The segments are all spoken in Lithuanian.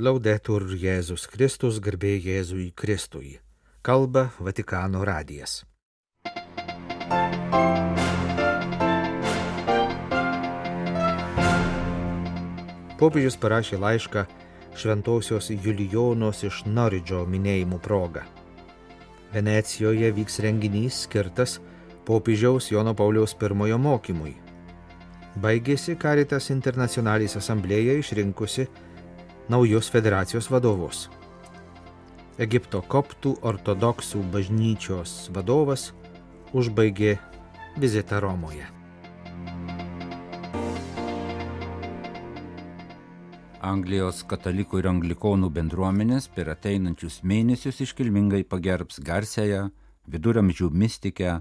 Laudetur Jėzus Kristus garbė Jėzui Kristui. Kalba Vatikano radijas. Popiežius parašė laišką šventosios Julijonos iš Noridžo minėjimų proga. Venecijoje vyks renginys skirtas popiežiaus Jono Pauliaus I mokymui. Baigėsi Caritas Internacionalis asamblėje išrinkusi naujus federacijos vadovus. Egipto koptų ortodoksų bažnyčios vadovas užbaigė vizitą Romoje. Anglijos katalikų ir anglikonų bendruomenės per ateinančius mėnesius iškilmingai pagerbs garsėją viduramžių mistikę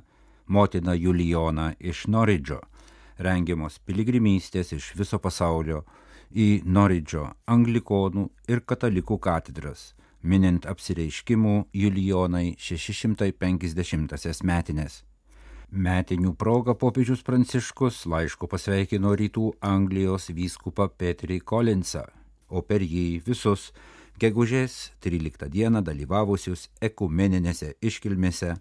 motiną Julijoną iš Noridžo, rengiamos piligrimystės iš viso pasaulio į Noridžo anglikonų ir katalikų katedras, minint apsireiškimų Julijonai 650 metinės. Metinių proga popiežius Pranciškus laišku pasveikino rytų Anglijos vyskupą Petrį Collinsą, o per jį visus gegužės 13 dieną dalyvavusius ekumeninėse iškilmėse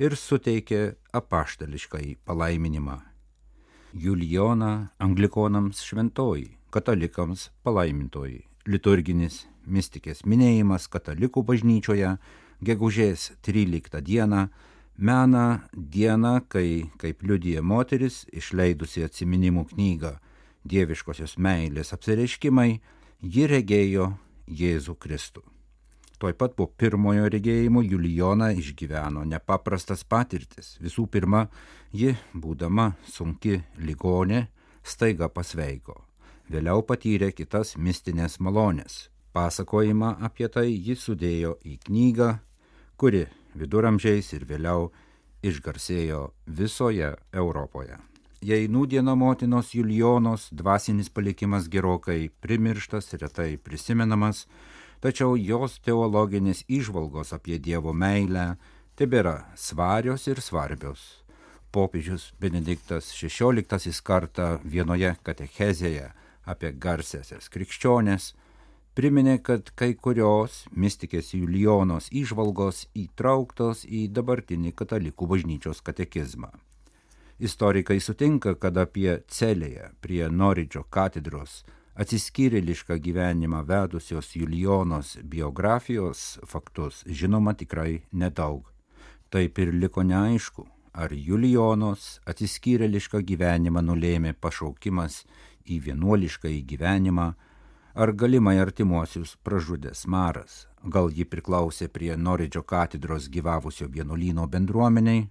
ir suteikė apaštališkai palaiminimą. Julijona anglikonams šventoji, katalikams palaimintoji, liturginis mistikės minėjimas katalikų bažnyčioje gegužės 13 dieną mena dieną, kai, kaip liudija moteris, išleidusi atsiminimų knygą Dieviškosios meilės apsireiškimai, ji regėjo Jėzų Kristų. Tuoj pat po pirmojo regėjimo Julijona išgyveno nepaprastas patirtis. Visų pirma, ji, būdama sunki ligonė, staiga pasveiko. Vėliau patyrė kitas mistinės malonės. Pasakojimą apie tai ji sudėjo į knygą, kuri viduramžiais ir vėliau išgarsėjo visoje Europoje. Jei nūdiena motinos Julijonos dvasinis palikimas gerokai primirštas, retai prisimenamas, tačiau jos teologinės išvalgos apie Dievo meilę tebėra svarios ir svarbios. Popiežius Benediktas XVI kartą vienoje katechezėje apie garsesias krikščionės priminė, kad kai kurios mistikės Julijonos išvalgos įtrauktos į dabartinį katalikų bažnyčios katekizmą. Istorikai sutinka, kad apie Celėje prie Noridžo katedros atsiskyrėlišką gyvenimą vedusios Julijonos biografijos faktus žinoma tikrai nedaug. Taip ir liko neaišku, ar Julijonos atsiskyrėlišką gyvenimą nulėmė pašaukimas į vienuolišką gyvenimą, ar galimai artimuosius pražudęs maras. Gal ji priklausė prie Noridžo katedros gyvavusio vienuolyno bendruomeniai,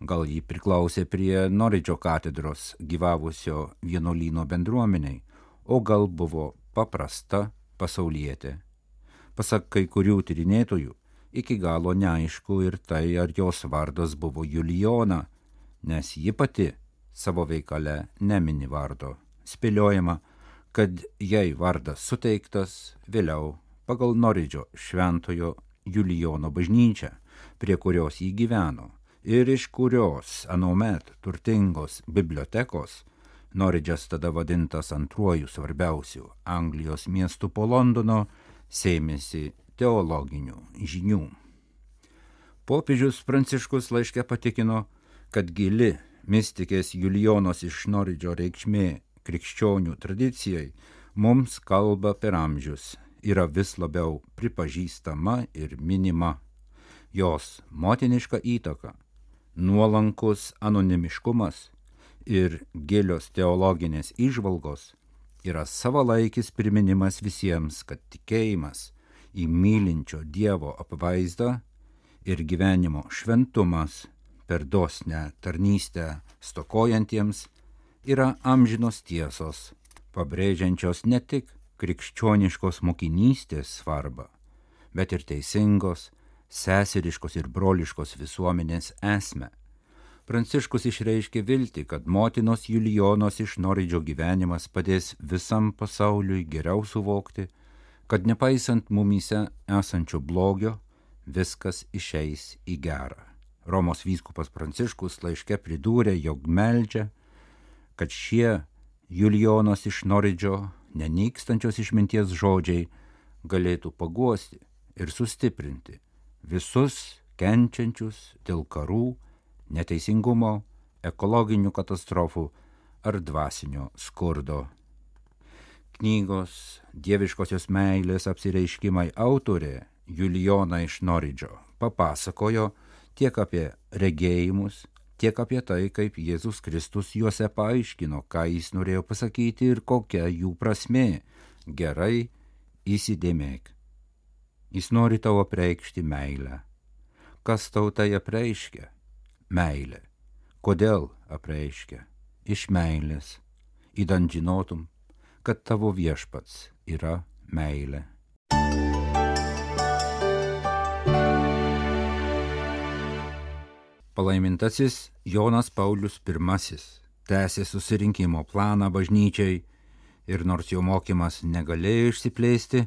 gal ji priklausė prie Noridžo katedros gyvavusio vienuolyno bendruomeniai, o gal buvo paprasta pasaulietė. Pasak kai kurių tyrinėtojų, iki galo neaišku ir tai, ar jos vardas buvo Julijona, nes ji pati savo veikale nemini vardo. Spėliojama, kad jai vardas suteiktas vėliau pagal Noridžo šventojo Julijono bažnyčią, prie kurios jį gyveno ir iš kurios anuomet turtingos bibliotekos, Noridžas tada vadintas antruoju svarbiausiu Anglijos miestu po Londono, sėmėsi teologinių žinių. Popiežius Pranciškus laiške patikino, kad gili mistikės Julijonos iš Noridžo reikšmė krikščionių tradicijai mums kalba per amžius, yra vis labiau pripažįstama ir minima. Jos motiniška įtaka, nuolankus anonimiškumas ir gilios teologinės išvalgos yra savalaikis priminimas visiems, kad tikėjimas į mylinčio Dievo apvaizdą ir gyvenimo šventumas per dosnę tarnystę stokojantiems yra amžinos tiesos, pabrėžiančios ne tik krikščioniškos mokinystės svarbą, bet ir teisingos, seseriškos ir broliškos visuomenės esmę. Pranciškus išreiškė viltį, kad motinos Julijonos iš Noridžio gyvenimas padės visam pasauliui geriau suvokti, kad nepaisant mumyse esančio blogio, viskas išeis į gerą. Romos vyskupas Pranciškus laiške pridūrė, jog meldžia, kad šie Julijonos iš Noridžio nenykstančios išminties žodžiai galėtų paguosti ir sustiprinti visus kenčiančius dėl karų, neteisingumo, ekologinių katastrofų ar dvasinio skurdo. Knygos Dieviškosios meilės apsireiškimai autorė Julijona iš Noridžo papasakojo tiek apie regėjimus, tiek apie tai, kaip Jėzus Kristus juose paaiškino, ką jis norėjo pasakyti ir kokia jų prasme. Gerai, įsidėmėk. Jis nori tau apreikšti meilę. Kas tau tai apreiškia? Meilė. Kodėl apreiškia? Iš meilės. Įdant žinotum, kad tavo viešpats yra meilė. Palaimintasis Jonas Paulius I tęsė susirinkimo planą bažnyčiai ir nors jo mokymas negalėjo išsiplėsti,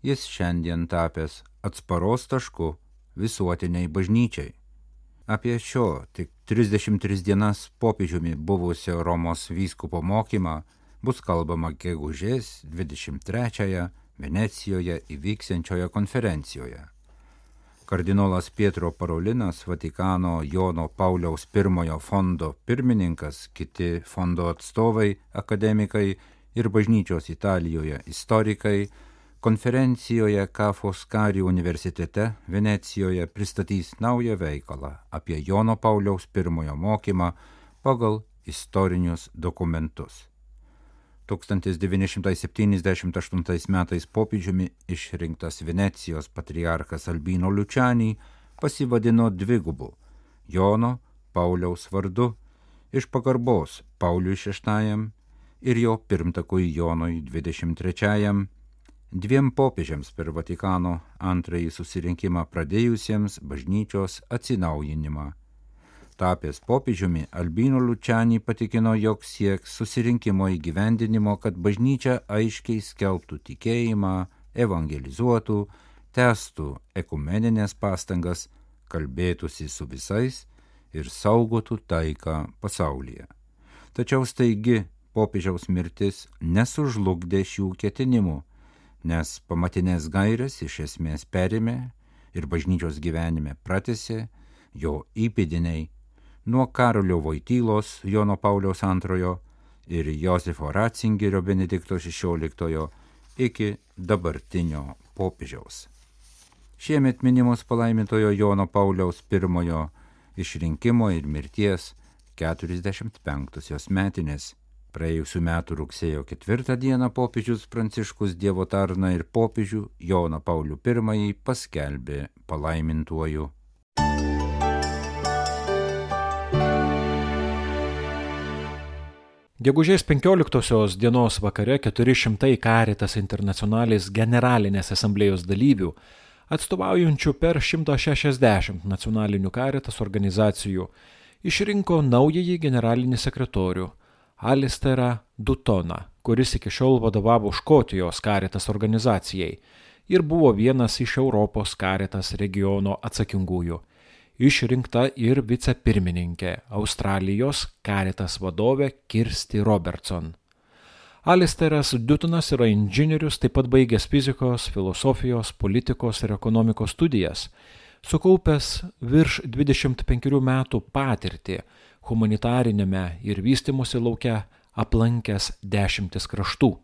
jis šiandien tapęs atsparos tašku visuotiniai bažnyčiai. Apie šio tik 33 dienas popiežiumi buvusio Romos vyskupo mokymą bus kalbama gegužės 23-ąją Venecijoje įvyksiančioje konferencijoje kardinolas Pietro Parolinas, Vatikano Jono Pauliaus I fondo pirmininkas, kiti fondo atstovai, akademikai ir bažnyčios Italijoje istorikai konferencijoje Kafoskari universitete Venecijoje pristatys naują veikalą apie Jono Pauliaus I mokymą pagal istorinius dokumentus. 1978 metais popiežiumi išrinktas Venecijos patriarchas Albino Liučianį pasivadino dvigubu Jono Pauliaus vardu iš pagarbos Pauliui VI ir jo pirmtakui Jonui XXIII, dviem popiežiams per Vatikano antrąjį susirinkimą pradėjusiems bažnyčios atsinaujinimą tapęs popiežiumi, Albino Lučianį patikino, jog sieks susirinkimo įgyvendinimo, kad bažnyčia aiškiai skelbtų tikėjimą, evangelizuotų, testų ekumeninės pastangas, kalbėtųsi su visais ir saugotų taiką pasaulyje. Tačiau staigi popiežiaus mirtis nesužlugdė šių ketinimų, nes pamatinės gairės iš esmės perėmė ir bažnyčios gyvenime pratėsi jo įpėdiniai nuo Karolio Vojtylos Jono Pauliaus II ir Josefo Ratzingerio Benedikto XVI iki dabartinio popiežiaus. Šiemet minimos palaimintojo Jono Pauliaus I išrinkimo ir mirties 45-osios metinės. Praėjusiu metu rugsėjo 4 dieną popiežius Pranciškus Dievo tarna ir popiežių Joną Paulių I paskelbė palaimintuoju Gegužės 15 dienos vakare 400 Karitas internacionalis generalinės asamblėjos dalyvių, atstovaujančių per 160 nacionalinių Karitas organizacijų, išrinko naująjį generalinį sekretorių Alisterą Dutoną, kuris iki šiol vadovavo Škotijos Karitas organizacijai ir buvo vienas iš Europos Karitas regiono atsakingųjų išrinkta ir vicepirmininkė Australijos karitas vadovė Kirsti Robertson. Alisteras Dutonas yra inžinierius, taip pat baigęs fizikos, filosofijos, politikos ir ekonomikos studijas, sukaupęs virš 25 metų patirtį humanitarinėme ir vystimosi laukia, aplankęs dešimtis kraštų.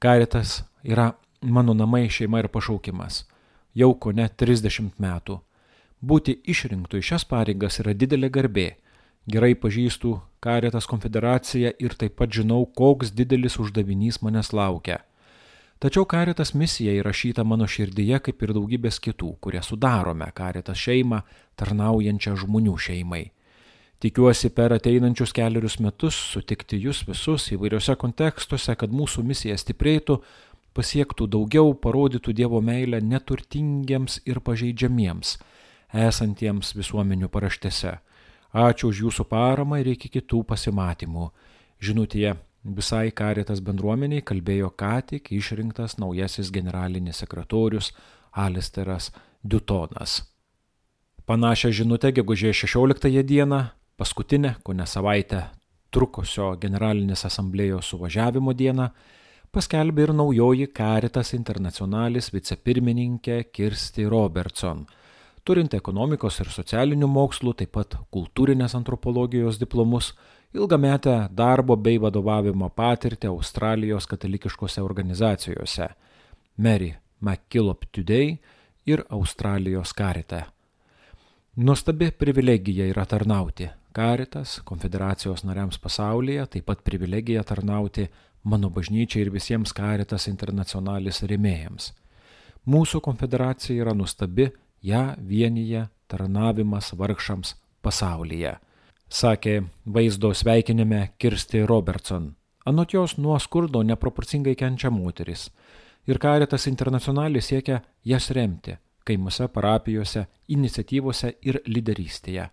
Karitas yra mano namai, šeima ir pašaukimas. Jau ko ne 30 metų Būti išrinktų į šias pareigas yra didelė garbė. Gerai pažįstu Karetas konfederaciją ir taip pat žinau, koks didelis uždavinys manęs laukia. Tačiau Karetas misija įrašyta mano širdyje kaip ir daugybės kitų, kurie sudarome Karetas šeimą, tarnaujančią žmonių šeimai. Tikiuosi per ateinančius keliarius metus sutikti jūs visus įvairiose kontekstuose, kad mūsų misija stiprėtų, pasiektų daugiau, parodytų Dievo meilę neturtingiems ir pažeidžiamiems esantiems visuomenių paraštėse. Ačiū už jūsų paramą ir iki kitų pasimatymų. Žinutėje visai karitas bendruomeniai kalbėjo ką tik išrinktas naujasis generalinis sekretorius Alisteras Dutonas. Panašią žinutę gegužės 16 dieną, paskutinę, ko ne savaitę trukusio generalinės asamblėjos suvažiavimo dieną, paskelbė ir naujoji Caritas Internationalis vicepirmininkė Kirsti Robertson, turinti ekonomikos ir socialinių mokslų, taip pat kultūrinės antropologijos diplomus, ilgametę darbo bei vadovavimo patirtį Australijos katalikiškose organizacijose Mary McKillop Today ir Australijos karite. Nuostabi privilegija yra tarnauti Karitas, konfederacijos nariams pasaulyje, taip pat privilegija tarnauti mano bažnyčiai ir visiems Karitas internacionalis rėmėjams. Mūsų konfederacija yra nuostabi, ją vienyje tarnavimas vargšams pasaulyje, sakė vaizdo sveikinime Kirsti Robertson. Anot jos nuo skurdo neproporcingai kenčia moteris. Ir Karitas internacionalis siekia jas remti kaimuose, parapijose, iniciatyvose ir lyderystėje.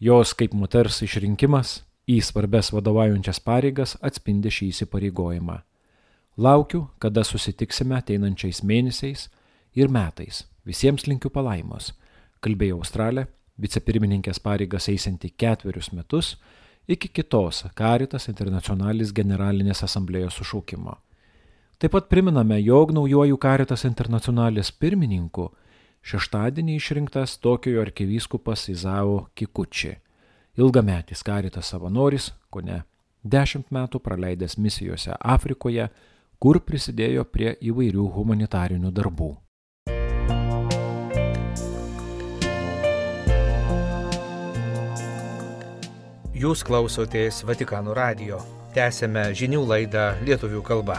Jos kaip moters išrinkimas į svarbes vadovaujančias pareigas atspindi šį įsipareigojimą. Laukiu, kada susitiksime ateinančiais mėnesiais ir metais. Visiems linkiu palaimos, kalbėjo Australė, vicepirmininkės pareigas eisinti ketverius metus iki kitos Karitas Internacionalis generalinės asamblėjos sušaukimo. Taip pat priminame, jog naujojų Karitas Internacionalis pirmininku Šeštadienį išrinktas Tokijo arkivyskupas Izao Kikuči, ilgametis karitas savanoris, ko ne dešimt metų praleidęs misijose Afrikoje, kur prisidėjo prie įvairių humanitarinių darbų. Jūs klausotės Vatikano radio. Tęsėme žinių laidą lietuvių kalba.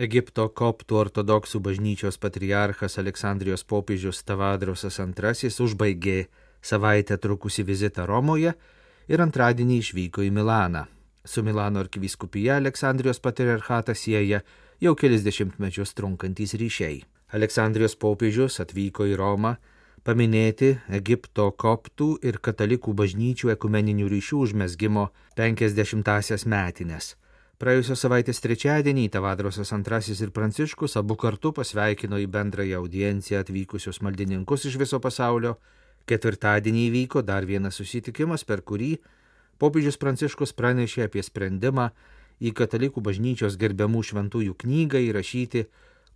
Egipto koptų ortodoksų bažnyčios patriarchas Aleksandrijos popiežius Tavadrosas II užbaigė savaitę trukusi vizitą Romoje ir antradienį išvyko į Milaną. Su Milano arkivyskupija Aleksandrijos patriarchatą sieja jau kelis dešimtmečius trunkantys ryšiai. Aleksandrijos popiežius atvyko į Romą paminėti Egipto koptų ir katalikų bažnyčių ekumeninių ryšių užmesgymo 50-asias metinės. Praėjusios savaitės trečiadienį Tavadrosas II ir Pranciškus abu kartu pasveikino į bendrąją audienciją atvykusius maldininkus iš viso pasaulio. Ketvirtadienį įvyko dar vienas susitikimas, per kurį popiežius Pranciškus pranešė apie sprendimą į katalikų bažnyčios gerbiamų šventųjų knygą įrašyti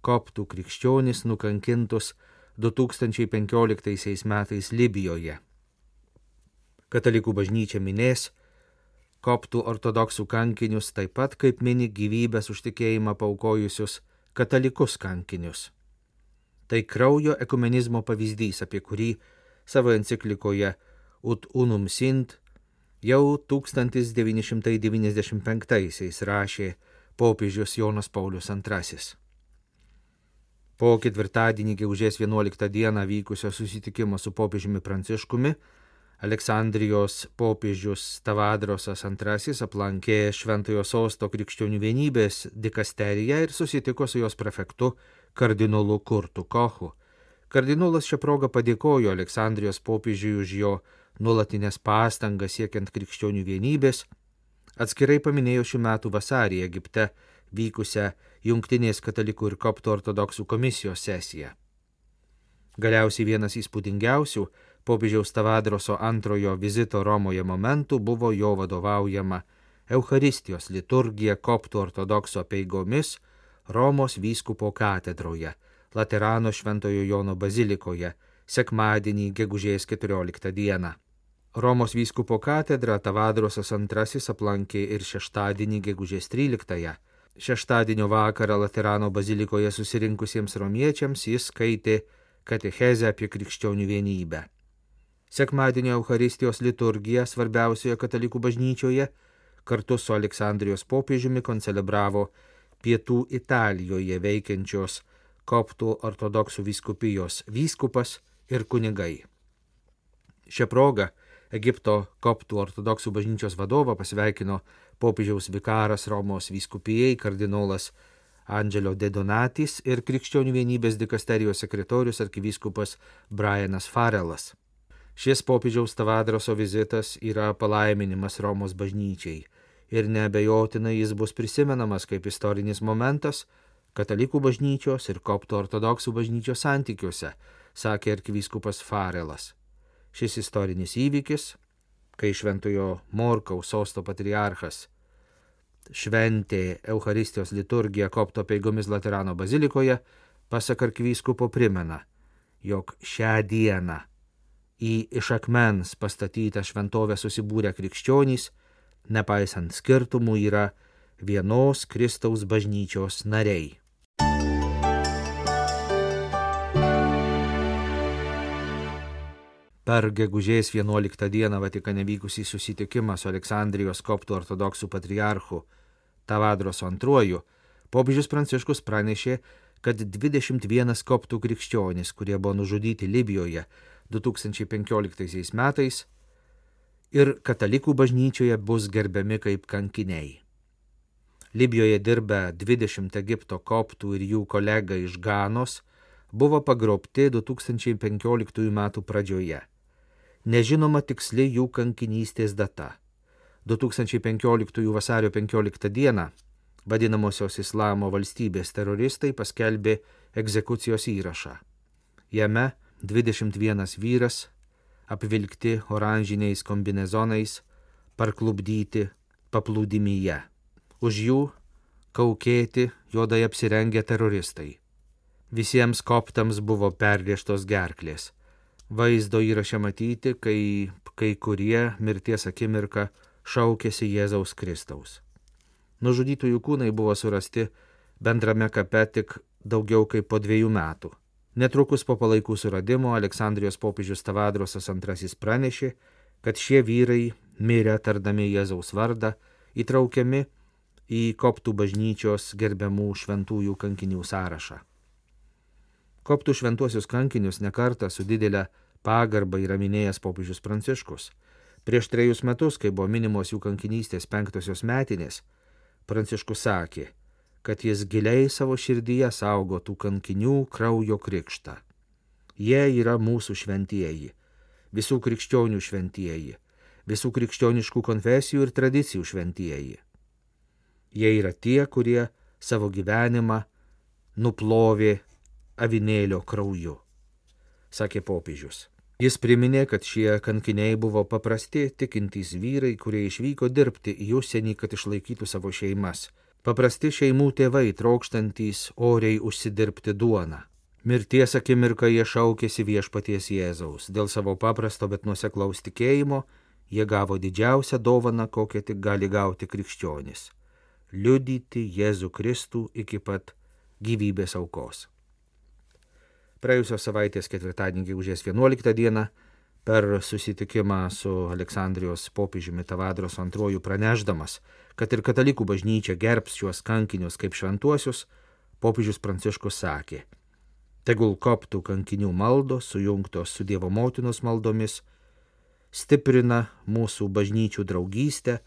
koptų krikščionis nukankintus 2015 metais Libijoje. Katalikų bažnyčia minės koptų ortodoksų kankinius, taip pat kaip mini gyvybės užtikėjimą paukojusius katalikus kankinius. Tai kraujo ekumenizmo pavyzdys, apie kurį savo enciklikoje Ut Unum Sint jau 1995-aisiais rašė popiežius Jonas Paulius II. Po ketvirtadienį, gegužės 11 dieną vykusio susitikimo su popiežiumi Pranciškumi, Aleksandrijos popiežius Tavadrosas II aplankė Šventojo Sosto krikščionių vienybės dikasteriją ir susitiko su jos prefektu kardinolu Kurtu Kochu. Kardinolas šią progą padėkojo Aleksandrijos popiežiui už jo nuolatinės pastangas siekiant krikščionių vienybės, atskirai paminėjo šių metų vasarį Egipte vykusią Junktinės katalikų ir koptų ortodoksų komisijos sesiją. Galiausiai vienas įspūdingiausių popiežiaus Tavadroso antrojo vizito Romoje momentų buvo jo vadovaujama Eucharistijos liturgija koptų ortodoksų peigomis Romos vyskupo katedroje, Laterano Šventojo Jono bazilikoje, sekmadienį gegužės 14 dieną. Romos vyskupo katedrą Tavadrosas II aplankė ir šeštadienį gegužės 13-ąją. Šeštadienio vakarą Laterano bazilikoje susirinkusiems romiečiams jis skaitė katechezę apie krikščionių vienybę. Sekmadienio Euharistijos liturgija svarbiausioje katalikų bažnyčioje kartu su Aleksandrijos popiežiumi koncelebravo pietų Italijoje veikiančios koptų ortodoksų vyskupijos vyskupas ir kunigai. Šią progą Egipto koptų ortodoksų bažnyčios vadovą pasveikino popiežiaus vikaras Romos vyskupijai kardinolas Andželio Dedonatis ir krikščionių vienybės dikasterijos sekretorius arkivyskupas Brianas Farelas. Šis popiežiaus Tavadroso vizitas yra palaiminimas Romos bažnyčiai ir nebejotinai jis bus prisimenamas kaip istorinis momentas katalikų bažnyčios ir koptų ortodoksų bažnyčios santykiuose, sakė arkivyskupas Farelas. Šis istorinis įvykis kai Šventojo Morkaus sosto patriarchas šventė Euharistijos liturgiją kopto peigomis Laterano bazilikoje, pasak arkivyskupo primena, jog šią dieną į iš akmens pastatytą šventovę susibūrę krikščionys, nepaisant skirtumų, yra vienos Kristaus bažnyčios nariai. Per gegužės 11 dieną Vatikane vykusį susitikimą su Aleksandrijos koptų ortodoksų patriarchu Tavadros II, popiežius Pranciškus pranešė, kad 21 koptų krikščionys, kurie buvo nužudyti Libijoje 2015 metais ir katalikų bažnyčioje bus gerbiami kaip kankiniai. Libijoje dirbę 20 Egipto koptų ir jų kolega iš Ganos buvo pagrobti 2015 m. pradžioje. Nežinoma tiksli jų kankinystės data. 2015 vasario 15 dieną vadinamosios Islamo valstybės teroristai paskelbė egzekucijos įrašą. Jame 21 vyras, apvilkti oranžiniais kombinezonais, parklubdyti paplūdimyje. Už jų kaukėti juodai apsirengę teroristai. Visiems koptams buvo perrieštos gerklės Vaizdo įraše matyti, kai kai kurie mirties akimirką šaukėsi Jėzaus Kristaus. Nužudytųjų kūnai buvo surasti bendrame kape tik daugiau kaip po dviejų metų. Netrukus po palaikų suradimo Aleksandrijos popiežius Tavadrosas II pranešė, kad šie vyrai mirė tardami Jėzaus vardą, įtraukiami į koptų bažnyčios gerbiamų šventųjų kankinių sąrašą. Koptų šventuosius kankinius nekartą su didelė pagarba yra minėjęs popiežius Pranciškus. Prieš trejus metus, kai buvo minimos jų kankinystės penktosios metinės, Pranciškus sakė, kad jis giliai savo širdyje saugo tų kankinių kraujo krikštą. Jie yra mūsų šventieji, visų krikščionių šventieji, visų krikščioniškų konfesijų ir tradicijų šventieji. Jie yra tie, kurie savo gyvenimą nuplovė avinėlio krauju, sakė popiežius. Jis priminė, kad šie kankiniai buvo paprasti tikintys vyrai, kurie išvyko dirbti į užsienį, kad išlaikytų savo šeimas. Paprasti šeimų tėvai trokštantys oriai užsidirbti duoną. Mirties akimirką jie šaukėsi viešpaties Jėzaus. Dėl savo paprasto, bet nuseklaus tikėjimo jie gavo didžiausią dovaną, kokią tik gali gauti krikščionis - liudyti Jėzų Kristų iki pat gyvybės aukos. Praėjusios savaitės ketvirtadienį, gegužės 11 dieną, per susitikimą su Aleksandrijos popiežiumi Tavadros antrojų praneždamas, kad ir katalikų bažnyčia gerbs šiuos kankinius kaip šventuosius, popiežius Pranciškus sakė, tegul koptų kankinių maldos, sujungtos su Dievo motinos maldomis, stiprina mūsų bažnyčių draugystę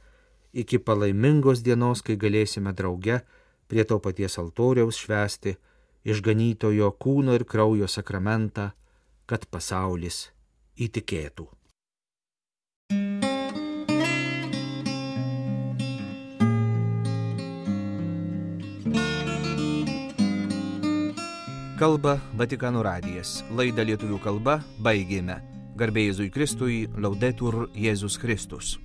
iki palaimingos dienos, kai galėsime drauge prie to paties altoriaus švesti išganytojo kūno ir kraujo sakramentą, kad pasaulis įtikėtų. Kalba Vatikano radijas. Laidą lietuvių kalba baigėme. Garbėjai Jėzui Kristui, laudetur Jėzus Kristus.